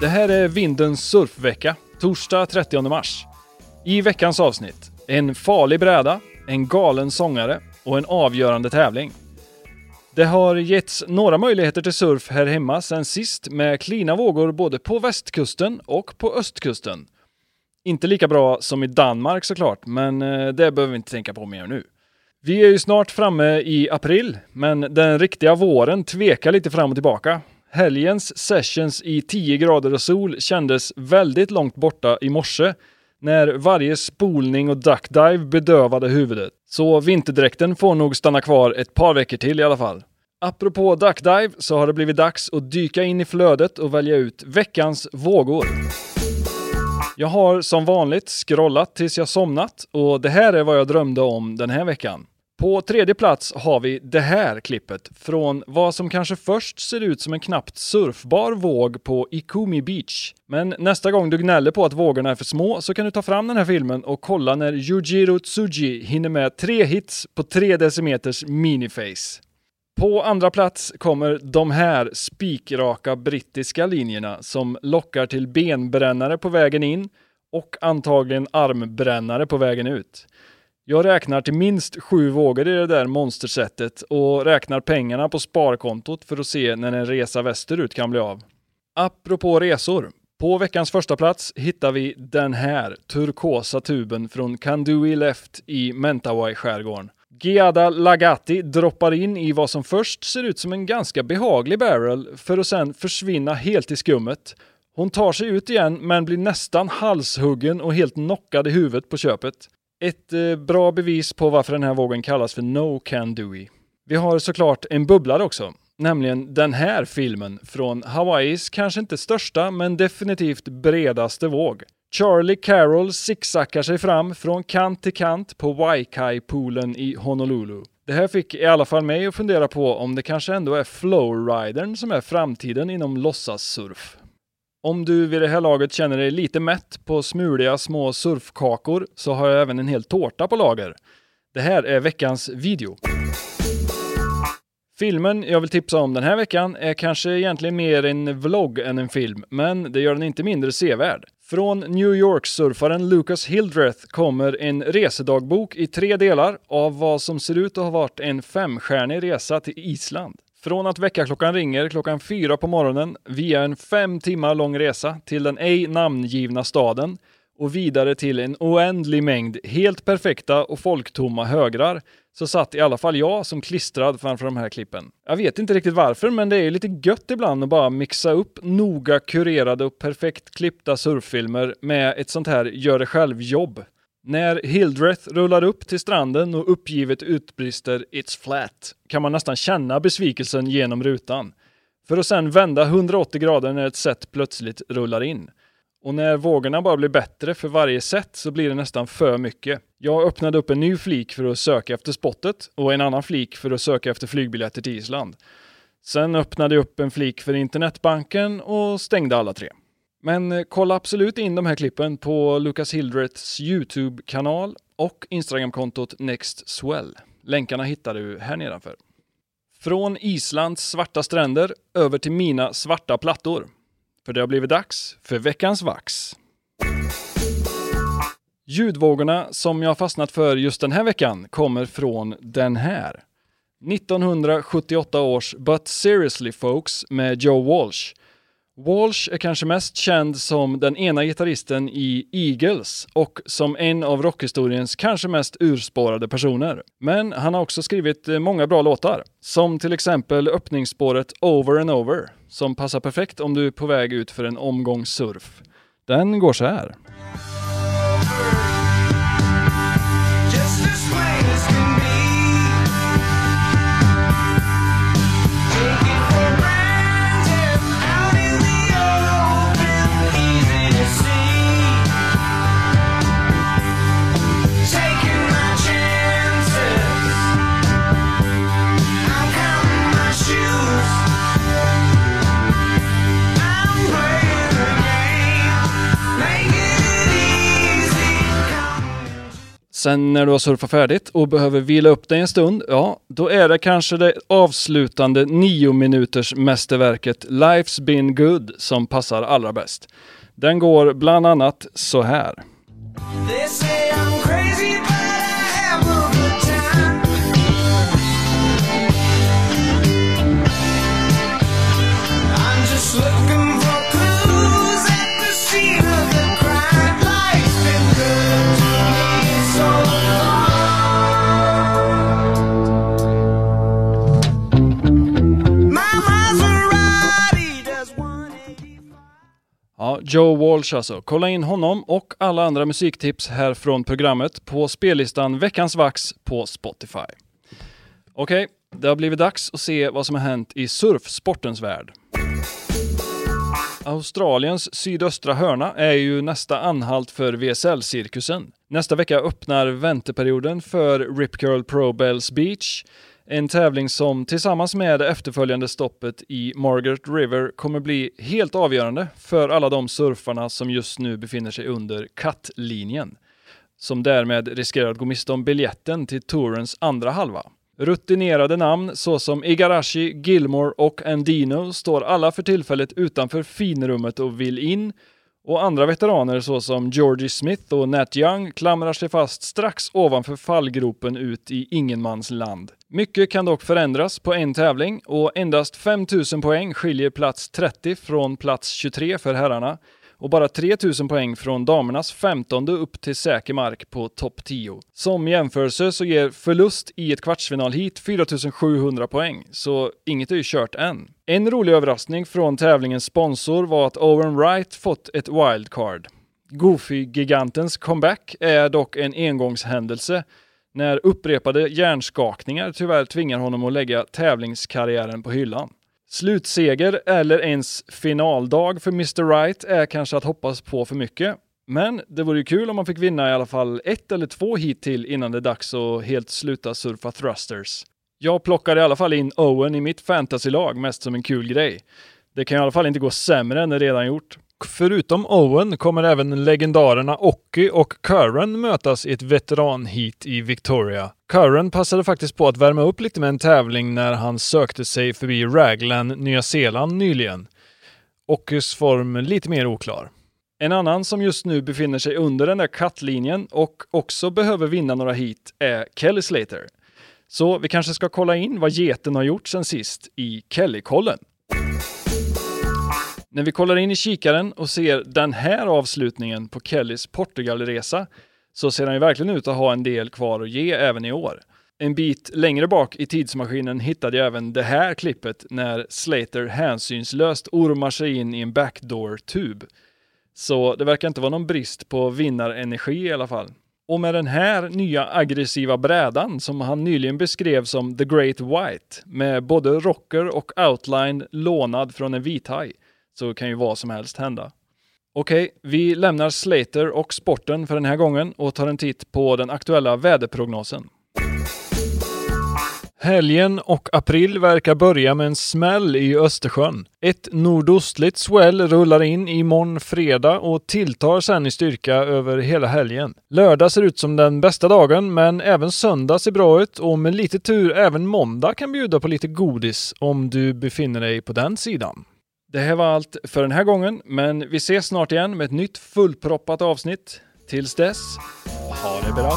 Det här är Vindens surfvecka, torsdag 30 mars. I veckans avsnitt, en farlig bräda, en galen sångare och en avgörande tävling. Det har getts några möjligheter till surf här hemma sen sist med klina vågor både på västkusten och på östkusten. Inte lika bra som i Danmark såklart, men eh, det behöver vi inte tänka på mer nu. Vi är ju snart framme i april, men den riktiga våren tvekar lite fram och tillbaka. Helgens sessions i 10 grader och sol kändes väldigt långt borta i morse när varje spolning och duckdive bedövade huvudet. Så vinterdräkten får nog stanna kvar ett par veckor till i alla fall. Apropå duckdive så har det blivit dags att dyka in i flödet och välja ut veckans vågor. Jag har som vanligt scrollat tills jag somnat och det här är vad jag drömde om den här veckan. På tredje plats har vi det här klippet från vad som kanske först ser ut som en knappt surfbar våg på Ikumi Beach. Men nästa gång du gnäller på att vågorna är för små så kan du ta fram den här filmen och kolla när Yujiro Tsuji hinner med tre hits på tre decimeters miniface. På andra plats kommer de här spikraka brittiska linjerna som lockar till benbrännare på vägen in och antagligen armbrännare på vägen ut. Jag räknar till minst sju vågor i det där monstersättet och räknar pengarna på sparkontot för att se när en resa västerut kan bli av. Apropå resor. På veckans första plats hittar vi den här turkosa tuben från Kandui Left i Mentawai-skärgården. Giada Lagati droppar in i vad som först ser ut som en ganska behaglig barrel för att sen försvinna helt i skummet. Hon tar sig ut igen men blir nästan halshuggen och helt knockad i huvudet på köpet. Ett eh, bra bevis på varför den här vågen kallas för No Can Dewey. Vi har såklart en bubblare också, nämligen den här filmen från Hawaiis kanske inte största men definitivt bredaste våg. Charlie Carroll zigzackar sig fram från kant till kant på Waikai-poolen i Honolulu. Det här fick i alla fall mig att fundera på om det kanske ändå är flowridern som är framtiden inom låtsassurf. Om du vid det här laget känner dig lite mätt på smuliga små surfkakor så har jag även en hel tårta på lager. Det här är veckans video. Filmen jag vill tipsa om den här veckan är kanske egentligen mer en vlogg än en film, men det gör den inte mindre sevärd. Från New York-surfaren Lucas Hildreth kommer en resedagbok i tre delar av vad som ser ut att ha varit en femstjärnig resa till Island. Från att väckarklockan ringer klockan fyra på morgonen via en fem timmar lång resa till den ej namngivna staden och vidare till en oändlig mängd helt perfekta och folktomma högrar så satt i alla fall jag som klistrad framför de här klippen. Jag vet inte riktigt varför, men det är lite gött ibland att bara mixa upp noga kurerade och perfekt klippta surffilmer med ett sånt här gör det själv-jobb. När Hildreth rullar upp till stranden och uppgivet utbrister “It's flat” kan man nästan känna besvikelsen genom rutan. För att sen vända 180 grader när ett set plötsligt rullar in. Och när vågorna bara blir bättre för varje set så blir det nästan för mycket. Jag öppnade upp en ny flik för att söka efter spottet och en annan flik för att söka efter flygbiljetter till Island. Sen öppnade jag upp en flik för internetbanken och stängde alla tre. Men eh, kolla absolut in de här klippen på Lucas Hildreths YouTube-kanal och Instagram-kontot NextSwell. Länkarna hittar du här nedanför. Från Islands svarta stränder över till mina svarta plattor. För det har blivit dags för veckans vax. Ljudvågorna som jag fastnat för just den här veckan kommer från den här. 1978 års But Seriously Folks med Joe Walsh. Walsh är kanske mest känd som den ena gitarristen i Eagles och som en av rockhistoriens kanske mest urspårade personer. Men han har också skrivit eh, många bra låtar, som till exempel öppningsspåret Over and Over, som passar perfekt om du är på väg ut för en omgång surf. Den går så här. Sen när du har surfat färdigt och behöver vila upp dig en stund, ja, då är det kanske det avslutande nio minuters mästerverket Life's been good som passar allra bäst. Den går bland annat så här. Joe Walsh alltså. Kolla in honom och alla andra musiktips här från programmet på spellistan Veckans Vax på Spotify. Okej, det har blivit dags att se vad som har hänt i surfsportens värld. Australiens sydöstra hörna är ju nästa anhalt för VSL-cirkusen. Nästa vecka öppnar vänteperioden för Rip Curl Pro Bells Beach, en tävling som tillsammans med det efterföljande stoppet i Margaret River kommer bli helt avgörande för alla de surfarna som just nu befinner sig under kattlinjen. som därmed riskerar att gå miste om biljetten till tourens andra halva. Rutinerade namn såsom Igarashi, Gilmore och Andino står alla för tillfället utanför finrummet och vill in och andra veteraner såsom Georgie Smith och Nat Young klamrar sig fast strax ovanför fallgropen ut i ingenmansland. Mycket kan dock förändras på en tävling och endast 5000 poäng skiljer plats 30 från plats 23 för herrarna och bara 3000 poäng från damernas 15 upp till säker mark på topp 10. Som jämförelse så ger förlust i ett kvartsfinal hit 4700 poäng, så inget är ju kört än. En rolig överraskning från tävlingens sponsor var att Owen Wright fått ett wildcard. Goofy-gigantens comeback är dock en engångshändelse när upprepade hjärnskakningar tyvärr tvingar honom att lägga tävlingskarriären på hyllan. Slutseger eller ens finaldag för Mr. Right är kanske att hoppas på för mycket. Men det vore ju kul om man fick vinna i alla fall ett eller två hit till innan det är dags att helt sluta surfa thrusters. Jag plockade i alla fall in Owen i mitt fantasylag mest som en kul grej. Det kan i alla fall inte gå sämre än det redan gjort. Förutom Owen kommer även legendarerna Ocky och Curran mötas i ett veteranheat i Victoria. Curran passade faktiskt på att värma upp lite med en tävling när han sökte sig förbi Raglan, Nya Zeeland nyligen. Ockus form lite mer oklar. En annan som just nu befinner sig under den där kattlinjen och också behöver vinna några hit är Kelly Slater. Så vi kanske ska kolla in vad geten har gjort sen sist i Kellykollen. När vi kollar in i kikaren och ser den här avslutningen på Kellys Portugalresa så ser han ju verkligen ut att ha en del kvar att ge även i år. En bit längre bak i tidsmaskinen hittade jag även det här klippet när Slater hänsynslöst ormar sig in i en backdoor-tub. Så det verkar inte vara någon brist på vinnarenergi i alla fall. Och med den här nya aggressiva brädan som han nyligen beskrev som The Great White med både rocker och outline lånad från en vithaj så kan ju vad som helst hända. Okej, vi lämnar Slater och sporten för den här gången och tar en titt på den aktuella väderprognosen. Helgen och april verkar börja med en smäll i Östersjön. Ett nordostligt swell rullar in imorgon fredag och tilltar sen i styrka över hela helgen. Lördag ser ut som den bästa dagen, men även söndag ser bra ut och med lite tur även måndag kan bjuda på lite godis om du befinner dig på den sidan. Det här var allt för den här gången, men vi ses snart igen med ett nytt fullproppat avsnitt. Tills dess, ha det bra!